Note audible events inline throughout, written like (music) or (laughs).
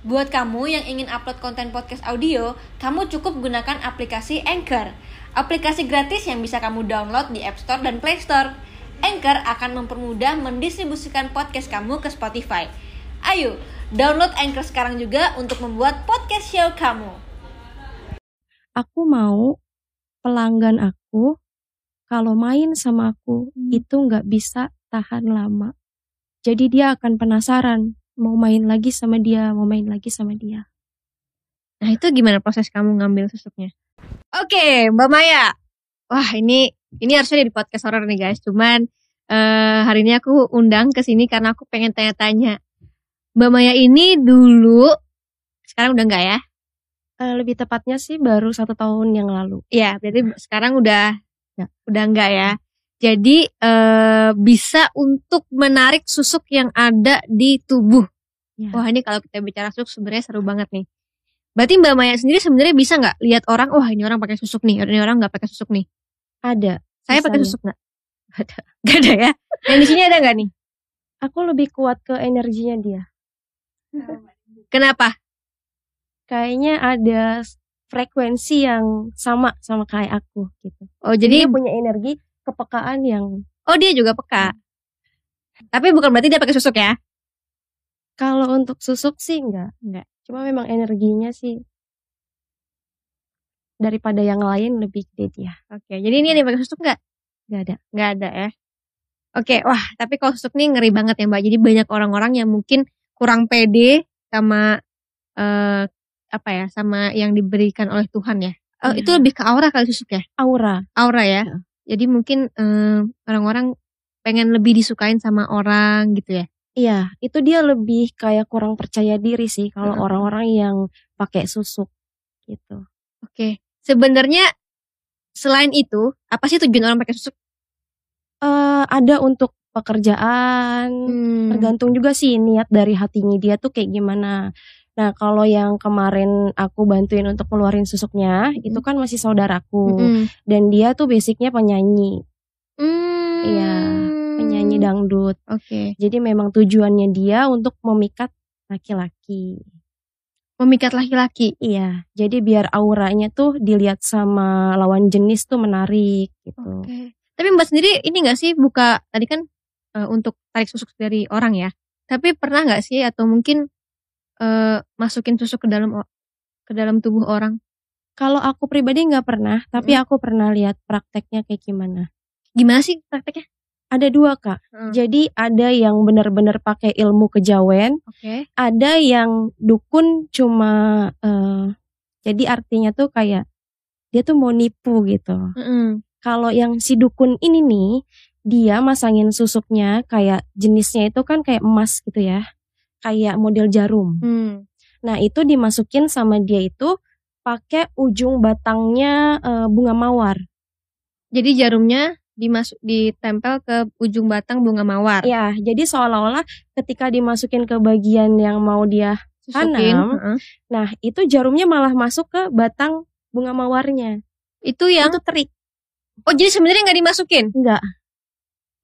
Buat kamu yang ingin upload konten podcast audio, kamu cukup gunakan aplikasi Anchor. Aplikasi gratis yang bisa kamu download di App Store dan Play Store. Anchor akan mempermudah mendistribusikan podcast kamu ke Spotify. Ayo, download Anchor sekarang juga untuk membuat podcast show kamu. Aku mau pelanggan aku kalau main sama aku Hmm. itu nggak bisa tahan lama. Jadi dia akan penasaran mau main lagi sama dia, mau main lagi sama dia. Nah itu gimana proses kamu ngambil susuknya? Oke Mbak Maya. Wah ini ini harusnya di podcast horror nih guys. Cuman eh, hari ini aku undang ke sini karena aku pengen tanya-tanya. Mbak Maya ini dulu sekarang udah enggak ya? Eh, lebih tepatnya sih baru satu tahun yang lalu. Ya berarti sekarang udah udah enggak ya. Jadi eh, bisa untuk menarik susuk yang ada di tubuh. Ya. Wah ini kalau kita bicara susuk sebenarnya seru banget nih. Berarti Mbak Maya sendiri sebenarnya bisa nggak lihat orang, wah ini orang pakai susuk nih, ini orang nggak pakai susuk nih. Ada. Saya Bisa pakai susuk nggak? (laughs) Gak ada. Gak ada ya? Yang di sini ada nggak nih? Aku lebih kuat ke energinya dia. Kenapa? Kayaknya ada frekuensi yang sama sama kayak aku gitu. Oh Jadi jadi, dia punya energi kepekaan yang oh dia juga peka. Tapi bukan berarti dia pakai susuk ya? kalau untuk susuk sih enggak. Enggak. Cuma memang energinya sih daripada yang lain lebih gede dia. Oke, jadi ini yang pakai susuk nggak? Nggak ada. Nggak ada ya? Oke, wah tapi kalau susuk nih ngeri banget ya mbak. Jadi banyak orang-orang yang mungkin kurang pede sama eh apa ya, sama yang diberikan oleh Tuhan ya. Oh, Iya. Itu lebih ke aura kali susuk ya? Aura. Aura ya. Iya. Jadi mungkin eh, orang-orang pengen lebih disukain sama orang gitu ya. Iya, itu dia lebih kayak kurang percaya diri sih kalau Heeh. orang-orang yang pakai susuk gitu. Oke, sebenarnya selain itu, apa sih tujuan orang pakai susuk? eh ada untuk pekerjaan, Hmm. tergantung juga sih niat dari hatinya dia tuh kayak gimana. Nah, kalau yang kemarin aku bantuin untuk keluarin susuknya, itu kan masih saudaraku Mm-mm. dan dia tuh basicnya penyanyi, Hmm. Iya, penyanyi dangdut. Oke, Jadi memang tujuannya dia untuk memikat laki-laki. memikat laki-laki. Iya, jadi biar auranya tuh dilihat sama lawan jenis tuh menarik gitu. Oke. Tapi Mbak sendiri ini nggak sih buka tadi kan eh, untuk tarik susuk dari orang ya. Tapi pernah nggak sih atau mungkin eh, masukin susuk ke dalam ke dalam tubuh orang? Kalau aku pribadi nggak pernah, tapi aku pernah lihat prakteknya kayak gimana. Gimana sih prakteknya? Ada dua kak. Hmm. Jadi ada yang benar-benar pakai ilmu kejawen, Oke. ada yang dukun cuma eh, jadi artinya tuh kayak dia tuh mau nipu gitu. Mm-mm. Kalau yang si dukun ini nih, dia masangin susuknya kayak jenisnya itu kan kayak emas gitu ya. Kayak model jarum. Hmm. Nah, itu dimasukin sama dia itu pakai ujung batangnya eh, bunga mawar. Jadi jarumnya dimasuk ditempel ke ujung batang bunga mawar. Ya, jadi seolah-olah ketika dimasukin ke bagian yang mau dia, Susukin. tanam. heeh. nah itu jarumnya malah masuk ke batang bunga mawarnya. Itu yang Itu trik. Oh, jadi sebenarnya nggak dimasukin? Enggak.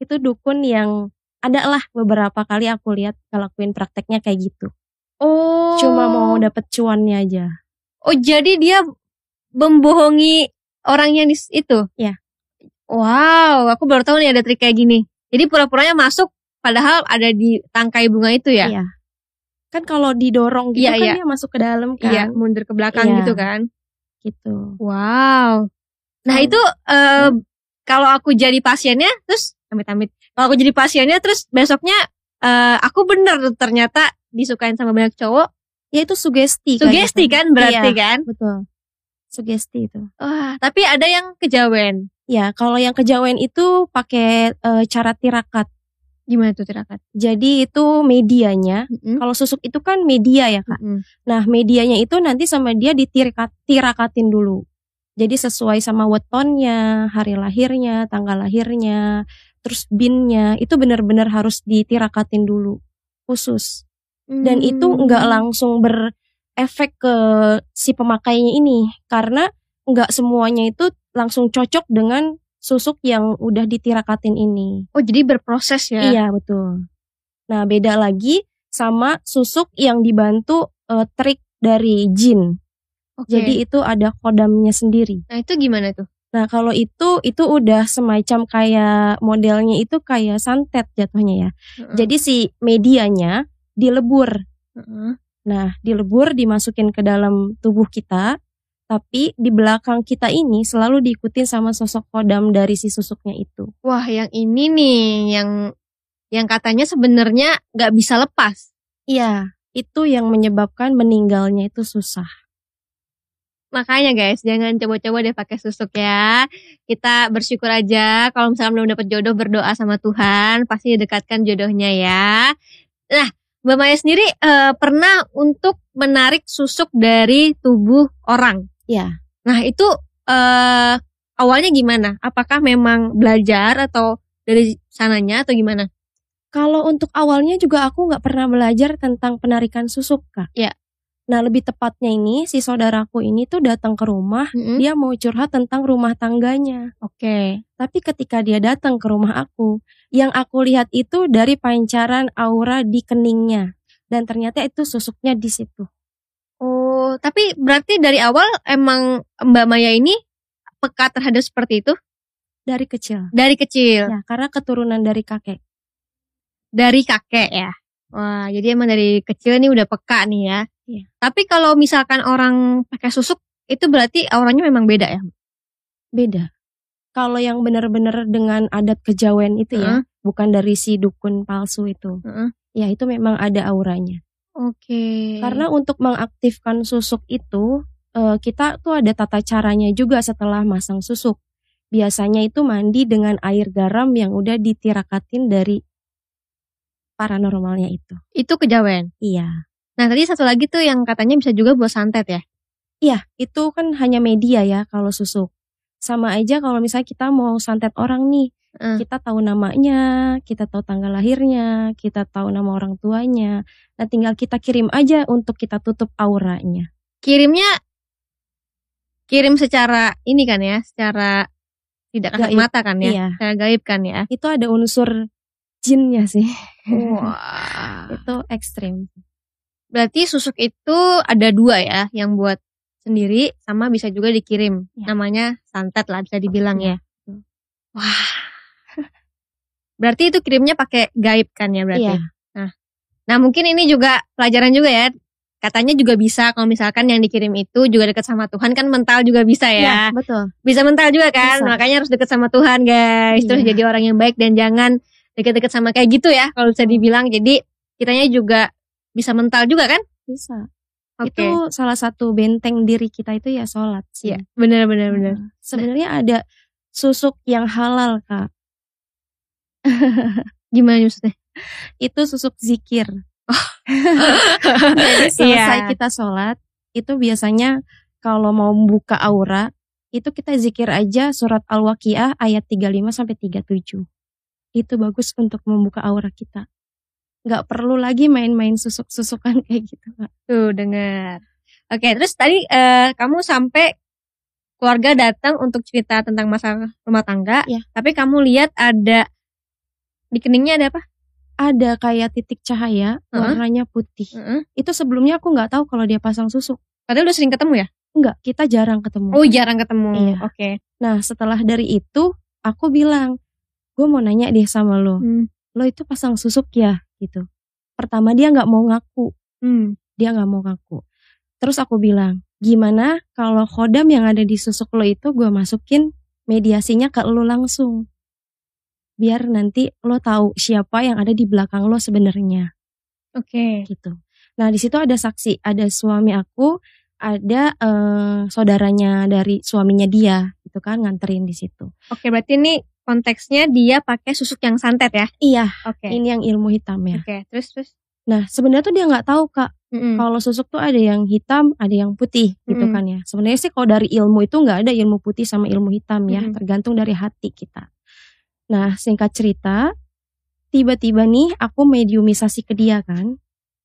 Itu dukun yang ada lah beberapa kali aku lihat ngelakuin prakteknya kayak gitu. Oh. Cuma mau dapet cuannya aja. Oh, jadi dia membohongi orang yang dis- itu? Ya. Wow, aku baru tahu nih ada trik kayak gini. Jadi pura-puranya masuk padahal ada di tangkai bunga itu ya? Iya. Kan kalau didorong gitu Iya, kan iya. dia masuk ke dalam kan. Iya, mundur ke belakang Iya. gitu kan. Gitu. Wow. Nah, Hmm. itu eh, kalau aku jadi pasiennya terus amit-amit. Kalau aku jadi pasiennya terus besoknya eh, aku bener ternyata disukain sama banyak cowok. Ya itu sugesti. kan Sugesti itu. kan berarti Iya, kan? Betul. Sugesti itu. Wah, tapi ada yang kejawen. Ya, kalau yang kejawen itu pakai eh, cara tirakat. Gimana tuh tirakat? Jadi itu medianya. Mm-mm. Kalau susuk itu kan media ya kak. Mm-mm. Nah medianya itu nanti sama dia ditirakatin dulu. Jadi sesuai sama wetonnya, hari lahirnya, tanggal lahirnya, terus binnya itu benar-benar harus ditirakatin dulu khusus. Dan itu Hmm. nggak langsung berefek ke si pemakainya ini karena nggak semuanya itu langsung cocok dengan susuk yang udah ditirakatin ini. Oh, jadi berproses ya? Iya betul. Nah beda lagi sama susuk yang dibantu eh, trik dari jin. Oke. Jadi itu ada kodamnya sendiri. nah itu gimana tuh? Nah, kalau itu itu udah semacam kayak modelnya itu kayak santet jatuhnya ya. Heeh. Jadi si medianya dilebur. Heeh. Nah, dilebur dimasukin ke dalam tubuh kita, tapi di belakang kita ini selalu diikutin sama sosok kodam dari si susuknya itu. Wah, yang ini nih yang yang katanya sebenarnya nggak bisa lepas. Iya, itu yang menyebabkan meninggalnya itu susah. Makanya guys, jangan coba-coba deh pakai susuk ya. Kita bersyukur aja kalau misalnya belum dapat jodoh berdoa sama Tuhan, pasti dekatkan jodohnya ya. Nah, Mbak Maya sendiri eh, pernah untuk menarik susuk dari tubuh orang. Ya, Nah, itu eh awalnya gimana? Apakah memang belajar atau dari sananya atau gimana? kalau untuk awalnya juga aku nggak pernah belajar tentang penarikan susuk, Kak. Ya. Nah, lebih tepatnya ini si saudaraku ini tuh datang ke rumah, Mm-mm. dia mau curhat tentang rumah tangganya. Oke. Tapi ketika dia datang ke rumah aku, yang aku lihat itu dari pancaran aura di keningnya. Dan ternyata itu susuknya di situ. Oh, tapi berarti dari awal emang Mbak Maya ini peka terhadap seperti itu Dari kecil. dari kecil, Ya, karena keturunan dari kakek. dari kakek ya. Wah, jadi emang dari kecil nih udah peka nih ya. Iya. Tapi kalau misalkan orang pakai susuk itu berarti auranya memang beda ya. Beda. Kalau yang benar-benar dengan adat kejawen itu ya, bukan dari si dukun palsu itu. Heeh. Ya, itu memang ada auranya. Oke. Karena untuk mengaktifkan susuk itu, eh, kita tuh ada tata caranya juga setelah masang susuk. Biasanya itu mandi dengan air garam yang udah ditirakatin dari paranormalnya itu. itu kejawen. Iya. Nah, tadi satu lagi tuh yang katanya bisa juga buat santet ya. Iya, itu kan hanya media ya kalau susuk. Sama aja kalau misalnya kita mau santet orang nih, Heeh. kita tahu namanya, kita tahu tanggal lahirnya, kita tahu nama orang tuanya. Nah, tinggal kita kirim aja untuk kita tutup auranya. Kirimnya kirim secara ini kan ya, secara tidak kasat Gaib. mata kan ya, Iya. secara gaib kan ya. Itu ada unsur jinnya sih. Wah. (laughs) itu ekstrim. Berarti susuk itu ada dua ya, yang buat sendiri sama bisa juga dikirim. Ya. Namanya santet lah bisa dibilang ya. betul. Wah. Berarti itu kirimnya pakai gaib kan ya berarti. Iya. Nah mungkin ini juga pelajaran juga ya. Katanya juga bisa kalau misalkan yang dikirim itu juga dekat sama Tuhan kan mental juga bisa ya. Iya, betul. Bisa mental juga kan. Bisa. Makanya harus dekat sama Tuhan guys. Terus Iya. jadi orang yang baik dan jangan dekat-dekat sama kayak gitu ya kalau bisa dibilang. Jadi kitanya juga bisa mental juga kan? Bisa. Oke. Itu salah satu benteng diri kita itu ya sholat sih. Iya, bener bener bener. Nah, Sebenarnya ada susuk yang halal kak. (laughs) Gimana maksudnya? Itu susuk zikir. (laughs) Jadi selesai Iya. kita sholat, itu biasanya kalau mau membuka aura, itu kita zikir aja surat Al-Waqiah ayat 35 sampai 37. Itu bagus untuk membuka aura kita. Nggak perlu lagi main-main susuk-susukan kayak gitu, Kak. Tuh dengar. Oke, terus tadi eh, kamu sampai keluarga datang untuk cerita tentang masalah rumah tangga. Iya. Tapi kamu lihat ada di keningnya ada apa? Ada kayak titik cahaya, Heeh. warnanya putih. Heeh. Itu sebelumnya aku nggak tahu kalau dia pasang susuk. Padahal udah sering ketemu ya? Enggak, kita jarang ketemu. Oh jarang ketemu. Iya. Oke. Nah, setelah dari itu, aku bilang, gue mau nanya deh sama lo, Hmm. lo itu pasang susuk ya? Gitu. Pertama dia nggak mau ngaku, Hmm. dia nggak mau ngaku. Terus aku bilang, gimana kalau kodam yang ada di susuk lo itu gue masukin mediasinya ke lo langsung. Biar nanti lo tahu siapa yang ada di belakang lo sebenarnya Oke. gitu. Nah di situ ada saksi, ada suami aku, ada eh, saudaranya dari suaminya dia, gitu kan nganterin di situ. Oke, berarti ini konteksnya dia pakai susuk yang santet ya? Iya, Oke. ini yang ilmu hitam ya. Oke, terus terus. Nah sebenarnya tuh dia nggak tahu kak, Mm-mm. kalau susuk tuh ada yang hitam, ada yang putih, gitu Mm-mm. kan ya. Sebenarnya sih kalau dari ilmu itu nggak ada ilmu putih sama ilmu hitam ya, Mm-mm. tergantung dari hati kita. Nah singkat cerita, tiba-tiba nih aku mediumisasi ke dia kan,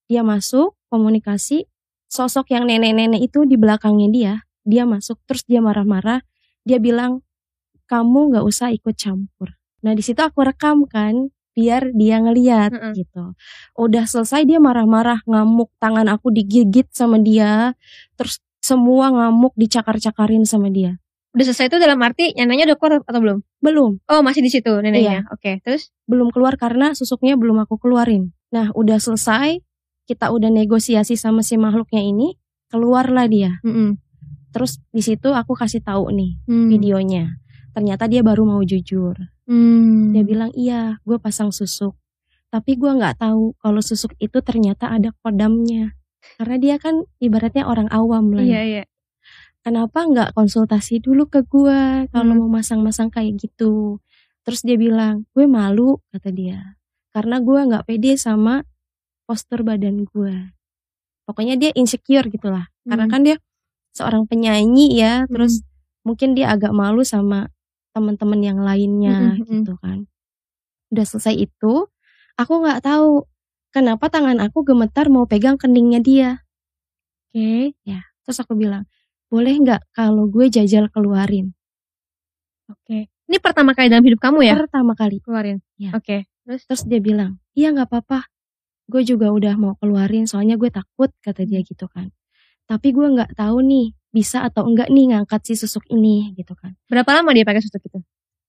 dia masuk komunikasi, sosok yang nenek-nenek itu di belakangnya dia, dia masuk terus dia marah-marah, dia bilang kamu nggak usah ikut campur. Nah di situ aku rekam kan, biar dia ngeliat Heeh. gitu. Udah selesai dia marah-marah ngamuk, tangan aku digigit sama dia, terus semua ngamuk dicakar-cakarin sama dia. Udah selesai itu dalam arti neneknya udah keluar atau belum? Belum, Oh masih di situ Iya. neneknya. Oke, terus? belum keluar karena susuknya belum aku keluarin. Nah, udah selesai, kita udah negosiasi sama si makhluknya ini, keluarlah dia. Mm-mm. Terus di situ aku kasih tahu nih Hmm. videonya. Ternyata dia baru mau jujur. Hmm. Dia bilang iya, gue pasang susuk. Tapi gue nggak tahu kalau susuk itu ternyata ada kodamnya. Karena dia kan ibaratnya orang awam lah. ya. Iya iya. Kenapa nggak konsultasi dulu ke gue kalau Hmm. mau masang-masang kayak gitu? Terus dia bilang, gue malu kata dia. Karena gue nggak pede sama postur badan gue. Pokoknya dia insecure gitulah. Karena Hmm. kan dia seorang penyanyi ya, terus mungkin dia agak malu sama teman-teman yang lainnya Mm-mm, mm. gitu kan. Udah selesai itu, aku nggak tahu kenapa tangan aku gemetar mau pegang keningnya dia. Oke. Ya, terus aku bilang, boleh nggak kalau gue jajal keluarin? Oke. Ini pertama kali dalam hidup kamu ya? Pertama kali. Keluarin. Iya. Oke. Terus? Terus dia bilang, iya nggak apa-apa. Gue juga udah mau keluarin, soalnya gue takut kata dia gitu kan. Tapi gue nggak tahu nih bisa atau enggak nih ngangkat si susuk ini gitu kan. Berapa lama dia pakai susuk itu?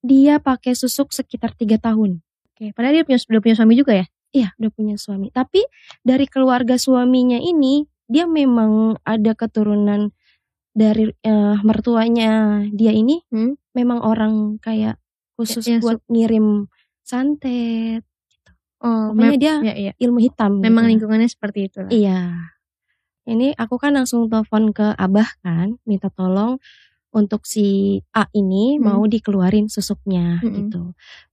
Dia pakai susuk sekitar tiga tahun. Oke. Padahal dia punya udah punya suami juga ya? Iya, udah punya suami. Tapi dari keluarga suaminya ini, dia memang ada keturunan dari eh, mertuanya dia ini, Hmm. memang orang kayak khusus Ya, yang buat ngirim santet. Oh, Pokoknya dia ya, iya. ilmu hitam. Memang gitu. lingkungannya seperti itu lah. Iya. Ini aku kan langsung telepon ke Abah kan, minta tolong untuk si A ini Hmm. mau dikeluarin susuknya Mm-mm. gitu.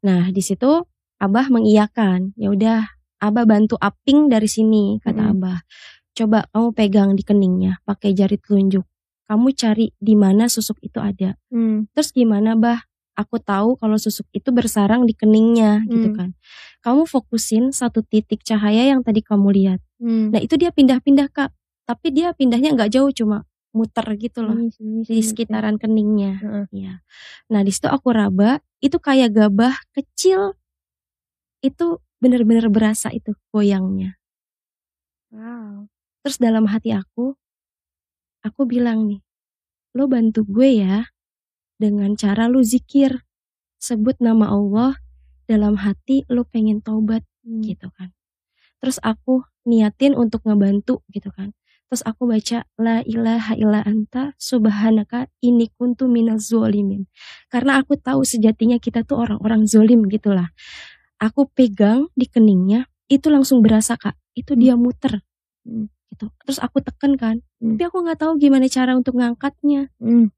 Nah, di situ Abah mengiyakan. Ya udah, Abah bantu aping dari sini kata Mm-mm. Abah. Coba kamu pegang di keningnya pakai jari telunjuk. Kamu cari di mana susuk itu ada. Hmm. Terus gimana, Bah? Aku tahu kalau susuk itu bersarang di keningnya gitu Hmm. kan. Kamu fokusin satu titik cahaya yang tadi kamu lihat. Hmm. Nah itu dia pindah-pindah kak, tapi dia pindahnya nggak jauh cuma muter gitu loh Sini, sini, di sini, sekitaran keningnya. Heeh. Iya. Nah di situ aku raba, itu kayak gabah kecil, itu bener-bener berasa itu goyangnya. Wow. Terus dalam hati aku, aku bilang nih, lo bantu gue ya dengan cara lu zikir, sebut nama Allah dalam hati lo pengen taubat Hmm. gitu kan. Terus aku niatin untuk ngebantu gitu kan. Terus aku baca la ilaha illa anta subhanaka ini kuntu minaz zolimin. Karena aku tahu sejatinya kita tuh orang-orang zolim gitulah. Aku pegang di keningnya, itu langsung berasa kak. Itu Hmm. dia muter. Hmm. Gitu. Terus aku tekan kan. Hmm. Tapi aku nggak tahu gimana cara untuk ngangkatnya. Hmm.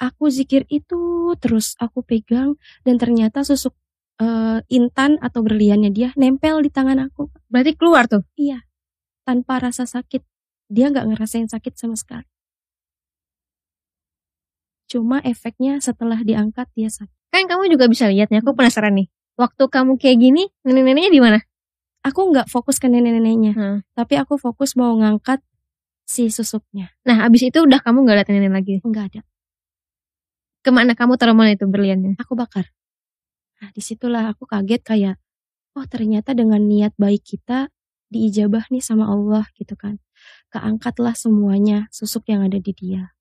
Aku zikir itu terus aku pegang dan ternyata susuk eh, intan atau berliannya dia nempel di tangan aku. Berarti keluar tuh. tanpa rasa sakit. Dia nggak ngerasain sakit sama sekali. Cuma efeknya setelah diangkat dia sakit. Kan kamu juga bisa lihat nih. Aku penasaran nih. Waktu kamu kayak gini, nenek-neneknya di mana? Aku nggak fokus ke nenek-neneknya, Hmm. tapi aku fokus mau ngangkat si susuknya. Nah, abis itu udah kamu gak liat nenek lagi. Nggak ada. Ke mana kamu taruh itu berliannya? Aku bakar. Nah di situlah aku kaget kayak, oh ternyata dengan niat baik kita diijabah nih sama Allah gitu kan. Keangkatlah semuanya susuk yang ada di dia.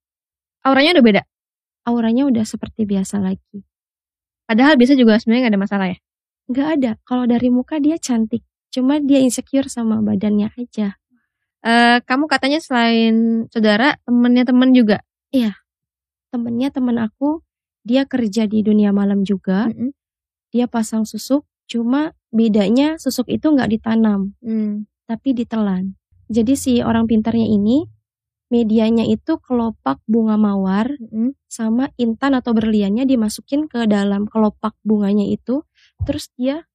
Auranya udah beda. Auranya udah seperti biasa lagi. Padahal biasa juga sebenarnya gak ada masalah ya. Nggak ada. Kalau dari muka dia cantik. Cuma dia insecure sama badannya aja. Eh, kamu katanya selain saudara, temennya temen juga. Temennya temen aku, dia kerja di dunia malam juga. Mm-mm. Dia pasang susuk. Cuma bedanya susuk itu nggak ditanam, Hmm. tapi ditelan. Jadi si orang pintarnya ini, medianya itu kelopak bunga mawar Mm-mm. sama intan atau berliannya dimasukin ke dalam kelopak bunganya itu. Terus dia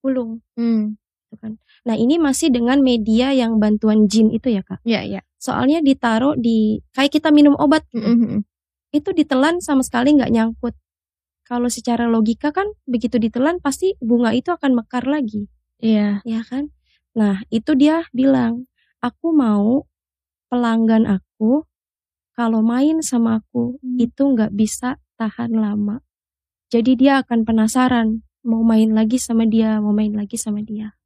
gulung. Gitu kan. Nah ini masih dengan media yang bantuan jin itu ya kak. Ya, ya. Soalnya ditaruh di kayak kita minum obat. Mm-mm. itu ditelan sama sekali nggak nyangkut. Kalau secara logika kan begitu ditelan pasti bunga itu akan mekar lagi, Iya. ya kan? Nah itu dia bilang, aku mau pelanggan aku kalau main sama aku Hmm. itu nggak bisa tahan lama. Jadi dia akan penasaran mau main lagi sama dia, mau main lagi sama dia.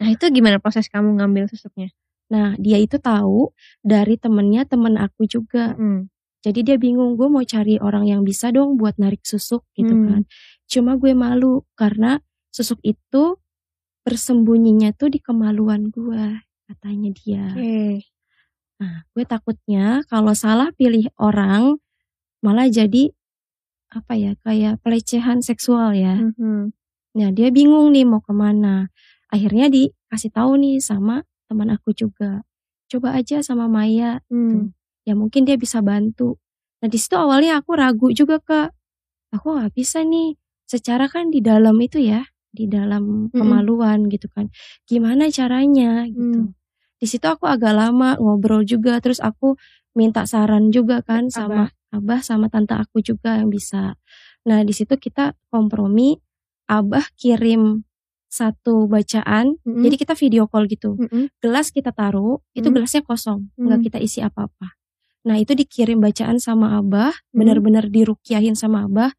Nah itu gimana proses kamu ngambil susuknya? Nah dia itu tahu dari temennya temen aku juga. Mm. Jadi dia bingung gue mau cari orang yang bisa dong buat narik susuk gitu Hmm. kan. Cuma gue malu karena susuk itu persembunyinya tuh di kemaluan gue katanya dia. Oke. Nah, gue takutnya kalau salah pilih orang malah jadi apa ya kayak pelecehan seksual ya. Mhm. Nah dia bingung nih mau ke mana. Akhirnya dikasih tahu nih sama teman aku juga. Coba aja sama Maya, Hmm. ya mungkin dia bisa bantu. Nah di situ awalnya aku ragu juga kak. Aku nggak bisa nih. Secara kan di dalam itu ya, di dalam kemaluan gitu kan. Gimana caranya gitu. Hmm. Di situ aku agak lama ngobrol juga. Terus aku minta saran juga kan sama abah sama tante aku juga yang bisa. Nah di situ kita kompromi. Abah kirim satu bacaan. Mm-mm. Jadi kita video call gitu Mm-mm. gelas kita taruh itu Hmm. gelasnya kosong Hmm. nggak kita isi apa-apa nah itu dikirim bacaan sama abah Hmm. benar-benar dirukiahin sama abah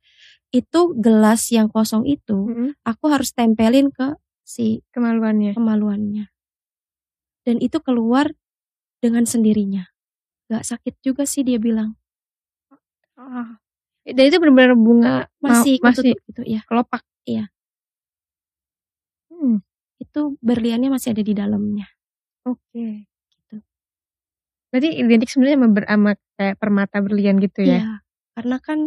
itu gelas yang kosong itu Mm-mm. aku harus tempelin ke si Kemaluannya. kemaluannya dan itu keluar dengan sendirinya nggak sakit juga sih dia bilang Ah. Dan itu benar-benar bunga masih ma- masih gitu ya kelopak. Iya. Hmm. itu berliannya masih ada di dalamnya Oke. Gitu. Berarti identik sebenarnya sama, ber- sama kayak permata berlian gitu ya? Iya, karena kan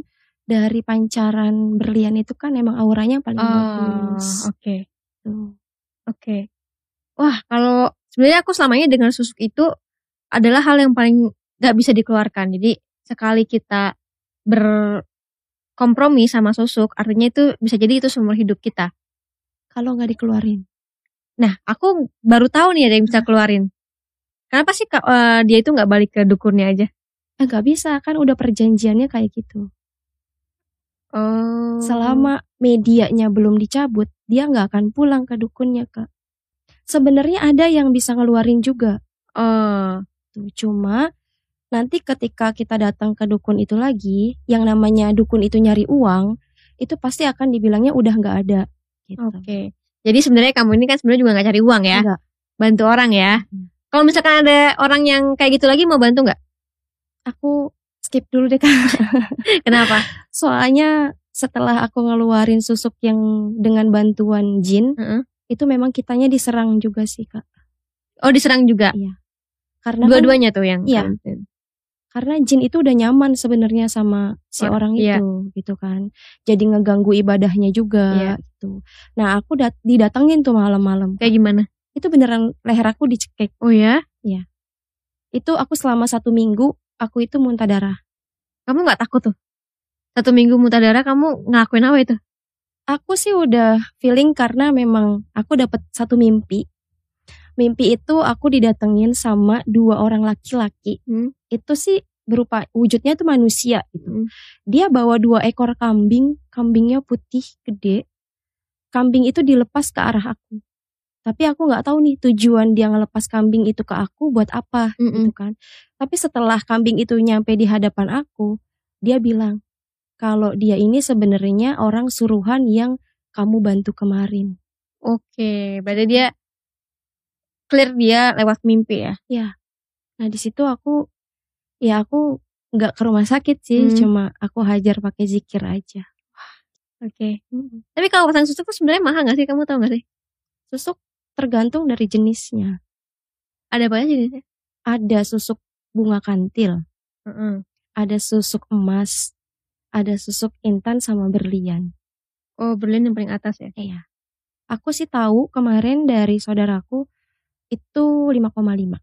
dari pancaran berlian itu kan emang auranya paling Oh, bagus oke. Tuh. Oke. Wah, kalau sebenarnya aku selama ini dengan susuk itu adalah hal yang paling gak bisa dikeluarkan. Jadi sekali kita berkompromi sama susuk, artinya itu bisa jadi itu seumur hidup kita. kalau nggak dikeluarin Nah, aku baru tahu nih ada yang bisa keluarin. Kenapa sih eh, dia itu nggak balik ke dukunnya aja? Eh nggak bisa kan udah perjanjiannya kayak gitu. Oh. Selama medianya belum dicabut, dia nggak akan pulang ke dukunnya kak. Sebenarnya ada yang bisa ngeluarin juga. Oh. Tuh, cuma nanti ketika kita datang ke dukun itu lagi, yang namanya dukun itu nyari uang, itu pasti akan dibilangnya udah nggak ada. Gitu. Oke. Jadi sebenarnya kamu ini kan sebenarnya juga nggak cari uang ya? Nggak. Bantu orang ya? Iya. Kalau misalkan ada orang yang kayak gitu lagi mau bantu nggak? Aku skip dulu deh kak. (laughs) Kenapa? Soalnya setelah aku ngeluarin susuk yang dengan bantuan jin, Heeh. itu memang kitanya diserang juga sih kak. Oh diserang juga. Karena kan- Dua-duanya tuh yang. Iya. karena jin itu udah nyaman sebenarnya sama si Oh, orang iya. itu gitu kan jadi ngeganggu ibadahnya juga Iya. gitu nah aku dat didatengin tuh malam-malam Kayak gimana? itu beneran leher aku dicekik Oh ya? itu aku selama satu minggu aku itu muntah darah Kamu nggak takut tuh? Satu minggu muntah darah kamu ngelakuin apa itu? aku sih udah feeling karena memang aku dapat satu mimpi mimpi itu aku didatengin sama dua orang laki-laki Hmm. itu sih berupa wujudnya tuh manusia gitu Hmm. dia bawa dua ekor kambing kambingnya putih gede kambing itu dilepas ke arah aku tapi aku nggak tahu nih tujuan dia ngelepas kambing itu ke aku buat apa Mm-mm. gitu kan tapi setelah kambing itu nyampe di hadapan aku dia bilang kalau dia ini sebenarnya orang suruhan yang kamu bantu kemarin Oke, berarti dia clear dia lewat mimpi ya? nah di situ aku ya aku nggak ke rumah sakit sih Hmm. cuma aku hajar pakai zikir aja Oke. Tapi kalau pasang susuk tuh sebenarnya mahal gak sih? Kamu tahu gak sih? susuk tergantung dari jenisnya Ada aja jenisnya? ada susuk bunga kantil Heeh. ada susuk emas ada susuk intan sama berlian Oh, berlian yang paling atas ya? Iya. Aku sih tahu kemarin dari saudaraku itu 5,5.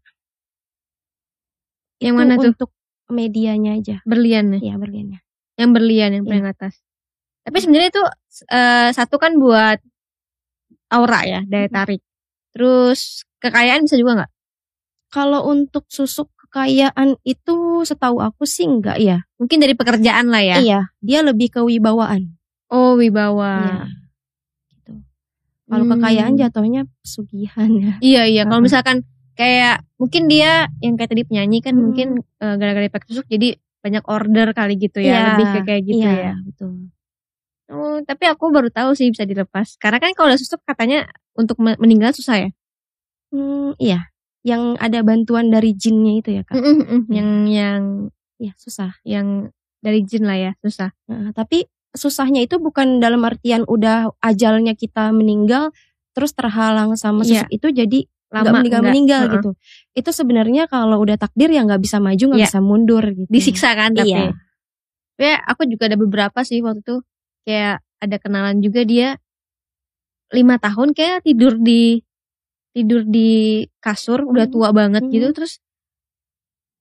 Yang Itu mana tuh? Untuk medianya aja. Berlian nih. Iya berliannya. Yang berlian yang paling atas. Tapi sebenarnya itu eh, satu kan buat aura ya, daya tarik. Terus kekayaan bisa juga nggak? Kalau untuk susuk kekayaan itu setahu aku sih enggak ya. Mungkin dari pekerjaan lah ya. Iya, dia lebih ke wibawaan. Oh, wibawa. Iya. Gitu. Kalau Hmm. kekayaan jatuhnya pesugihan ya. Iya iya. Kalau misalkan kayak mungkin dia yang kayak tadi penyanyi kan Hmm. mungkin eh, gara-gara pakai susuk jadi banyak order kali gitu ya, Iya, lebih ke kayak gitu iya, ya. betul. Oh, tapi aku baru tahu sih bisa dilepas. Karena kan kalau udah susuk katanya untuk me- meninggal susah ya. Hmm, iya. Yang ada bantuan dari jinnya itu ya kak. Yang yang Iya susah. yang dari jin lah ya susah. Nah, tapi susahnya itu bukan dalam artian udah ajalnya kita meninggal terus terhalang sama Iya. susuk itu jadi Lama meninggal nggak, meninggal heeh. gitu. Itu sebenarnya kalau udah takdir ya nggak bisa maju nggak Iya. bisa mundur gitu. Disiksa kan tapi. Iya. Ya aku juga ada beberapa sih waktu itu kayak ada kenalan juga dia lima tahun kayak tidur di tidur di kasur udah Hmm. tua banget Hmm. gitu terus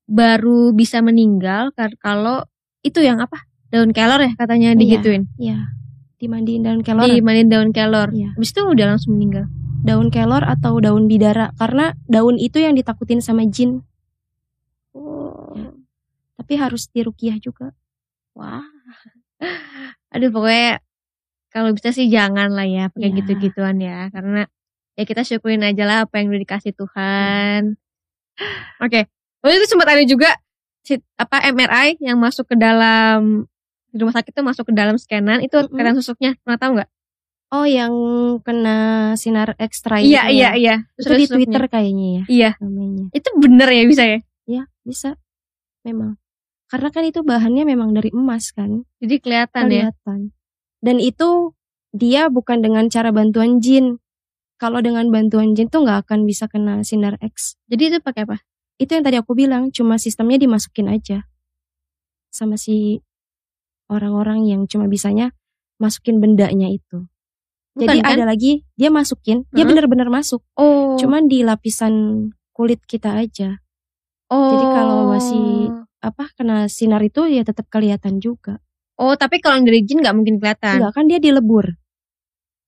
baru bisa meninggal kalau itu yang apa daun kelor ya katanya Iya. digituin Iya. Dimandiin daun kelor. dimainin daun kelor Iya. habis itu udah langsung meninggal Daun kelor atau daun bidara karena daun itu yang ditakutin sama jin. Ya. Tapi harus dirukiah juga. wah aduh pokoknya kalau bisa sih jangan lah ya pakai Iya. gitu-gituan ya karena ya kita syukurin aja lah apa yang udah dikasih Tuhan oke Waktu itu sempat ada juga si, apa MRI yang masuk ke dalam di rumah sakit itu masuk ke dalam scanan itu Mm-mm. kelihatan susuknya pernah tahu nggak Oh, yang kena sinar ekstra iya itu iya ya? iya Itu Terus di. Twitter kayaknya ya iya namanya. itu bener ya bisa ya Ya, bisa. Memang. Karena kan itu bahannya memang dari emas kan. jadi kelihatan ya Kelihatan. Dan itu dia bukan dengan cara bantuan jin. Kalau dengan bantuan jin tuh nggak akan bisa kena sinar X. jadi itu pakai apa Itu yang tadi aku bilang, cuma sistemnya dimasukin aja. Sama si orang-orang yang cuma bisanya masukin bendanya itu. Jadi Bukan kan? ada lagi dia masukin, dia Heeh. benar-benar masuk. oh Cuman di lapisan kulit kita aja. oh jadi kalau masih- Apa kena sinar itu ya tetap kelihatan juga. oh tapi kalau yang dari jin nggak mungkin kelihatan Enggak kan dia dilebur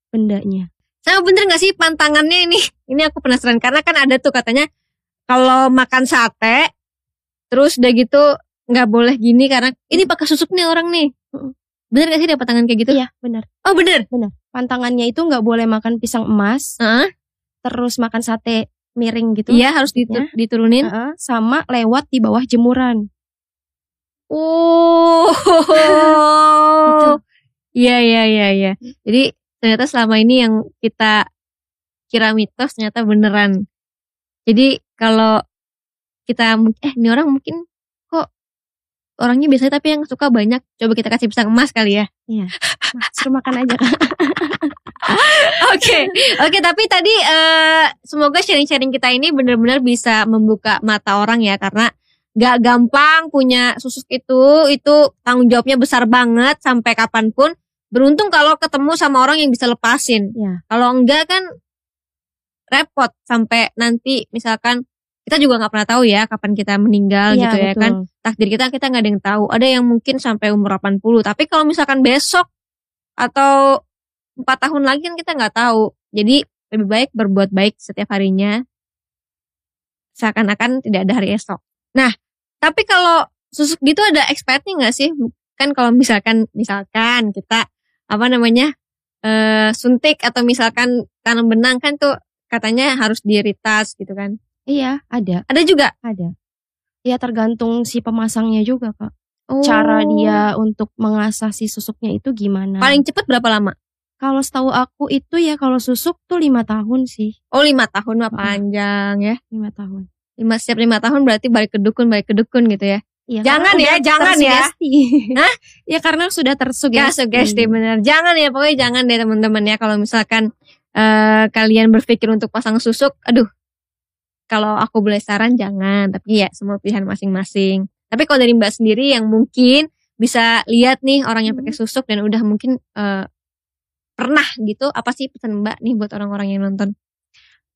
bendanya. Sama bener gak sih pantangannya ini? Ini aku penasaran karena kan ada tuh katanya kalau makan sate terus udah gitu nggak boleh gini karena ini pakai susuk nih orang nih. Mm-mm. Bener gak sih ada pantangan kayak gitu? Iya benar. Oh bener. Benar. Pantangannya itu nggak boleh makan pisang emas, Heeh. terus makan sate miring gitu. Iya harus ditu- Ya. diturunin. Heeh, sama lewat di bawah jemuran. Oh. (laughs) Iya iya iya iya. Jadi ternyata selama ini yang kita kira mitos ternyata beneran. Jadi kalau kita eh ini orang mungkin kok orangnya biasanya tapi yang suka banyak coba kita kasih pisang emas kali ya. Nah, suruh makan aja. (laughs) (laughs) Oke, oke. Tapi tadi eh, semoga sharing-sharing kita ini benar-benar bisa membuka mata orang ya, karena gak gampang punya susuk itu. Itu tanggung jawabnya besar banget sampai kapan pun. Beruntung kalau ketemu sama orang yang bisa lepasin. Ya. Kalau enggak kan repot sampai nanti misalkan kita juga nggak pernah tahu ya kapan kita meninggal Iya, gitu ya betul. kan takdir kita kita nggak ada yang tahu. Ada yang mungkin sampai umur 80. Tapi kalau misalkan besok atau empat tahun lagi kan kita nggak tahu. Jadi lebih baik berbuat baik setiap harinya. Seakan-akan tidak ada hari esok. Nah, tapi kalau susuk gitu ada expertnya nggak sih? Kan kalau misalkan misalkan kita apa namanya eh suntik atau misalkan tanam benang kan tuh katanya harus diiritas gitu kan. Iya, ada, Ada juga. ada. Ya tergantung si pemasangnya juga, Kak. Oh. Cara dia untuk mengasah si susuknya itu gimana. paling cepet berapa lama? Kalau setahu aku itu ya kalau susuk tuh lima tahun sih. Oh lima tahun mah panjang ya. Lima tahun. Lima setiap lima tahun berarti balik ke dukun balik ke dukun gitu ya. Iya, Jangan karena ya, jangan ya. (laughs) Hah? ya karena sudah tersugesti. sugesti bener. Jangan ya pokoknya jangan deh teman-teman ya kalau misalkan eh, kalian berpikir untuk pasang susuk, aduh. Kalau aku boleh saran jangan, tapi ya semua pilihan masing-masing. Tapi kalau dari Mbak sendiri yang mungkin bisa lihat nih orang yang pakai susuk dan udah mungkin eh, pernah gitu, apa sih pesan Mbak nih buat orang-orang yang nonton?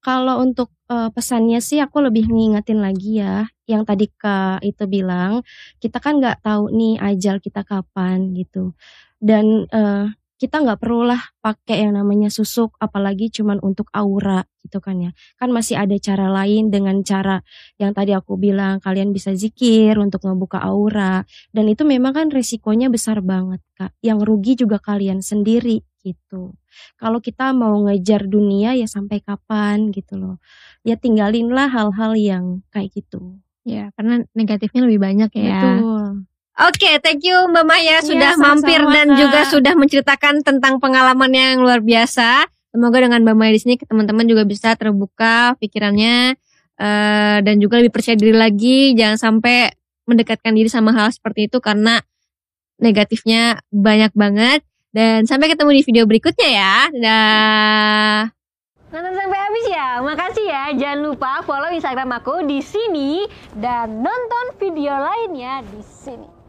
Kalau untuk eh, pesannya sih aku lebih ngingetin lagi ya, yang tadi Kak itu bilang, kita kan nggak tahu nih ajal kita kapan gitu. Dan eh, kita nggak perulah pakai yang namanya susuk, apalagi cuman untuk aura gitu kan ya. Kan masih ada cara lain dengan cara yang tadi aku bilang, kalian bisa zikir untuk ngebuka aura. Dan itu memang kan risikonya besar banget Kak. Yang rugi juga kalian sendiri gitu. Kalau kita mau ngejar dunia ya sampai kapan gitu loh. Ya tinggalinlah hal-hal yang kayak gitu. Ya, karena negatifnya lebih banyak ya. Betul. Oke, thank you Mbak Maya sudah sama-sama, mampir dan Kak. juga sudah menceritakan tentang pengalaman yang luar biasa. Semoga dengan Mbak Maya di sini teman-teman juga bisa terbuka pikirannya eh, dan juga lebih percaya diri lagi. Jangan sampai mendekatkan diri sama hal seperti itu karena negatifnya banyak banget. Dan sampai ketemu di video berikutnya ya. Dadah. Nonton sampai habis ya. Makasih ya. Jangan lupa follow Instagram aku di sini dan nonton video lainnya di sini.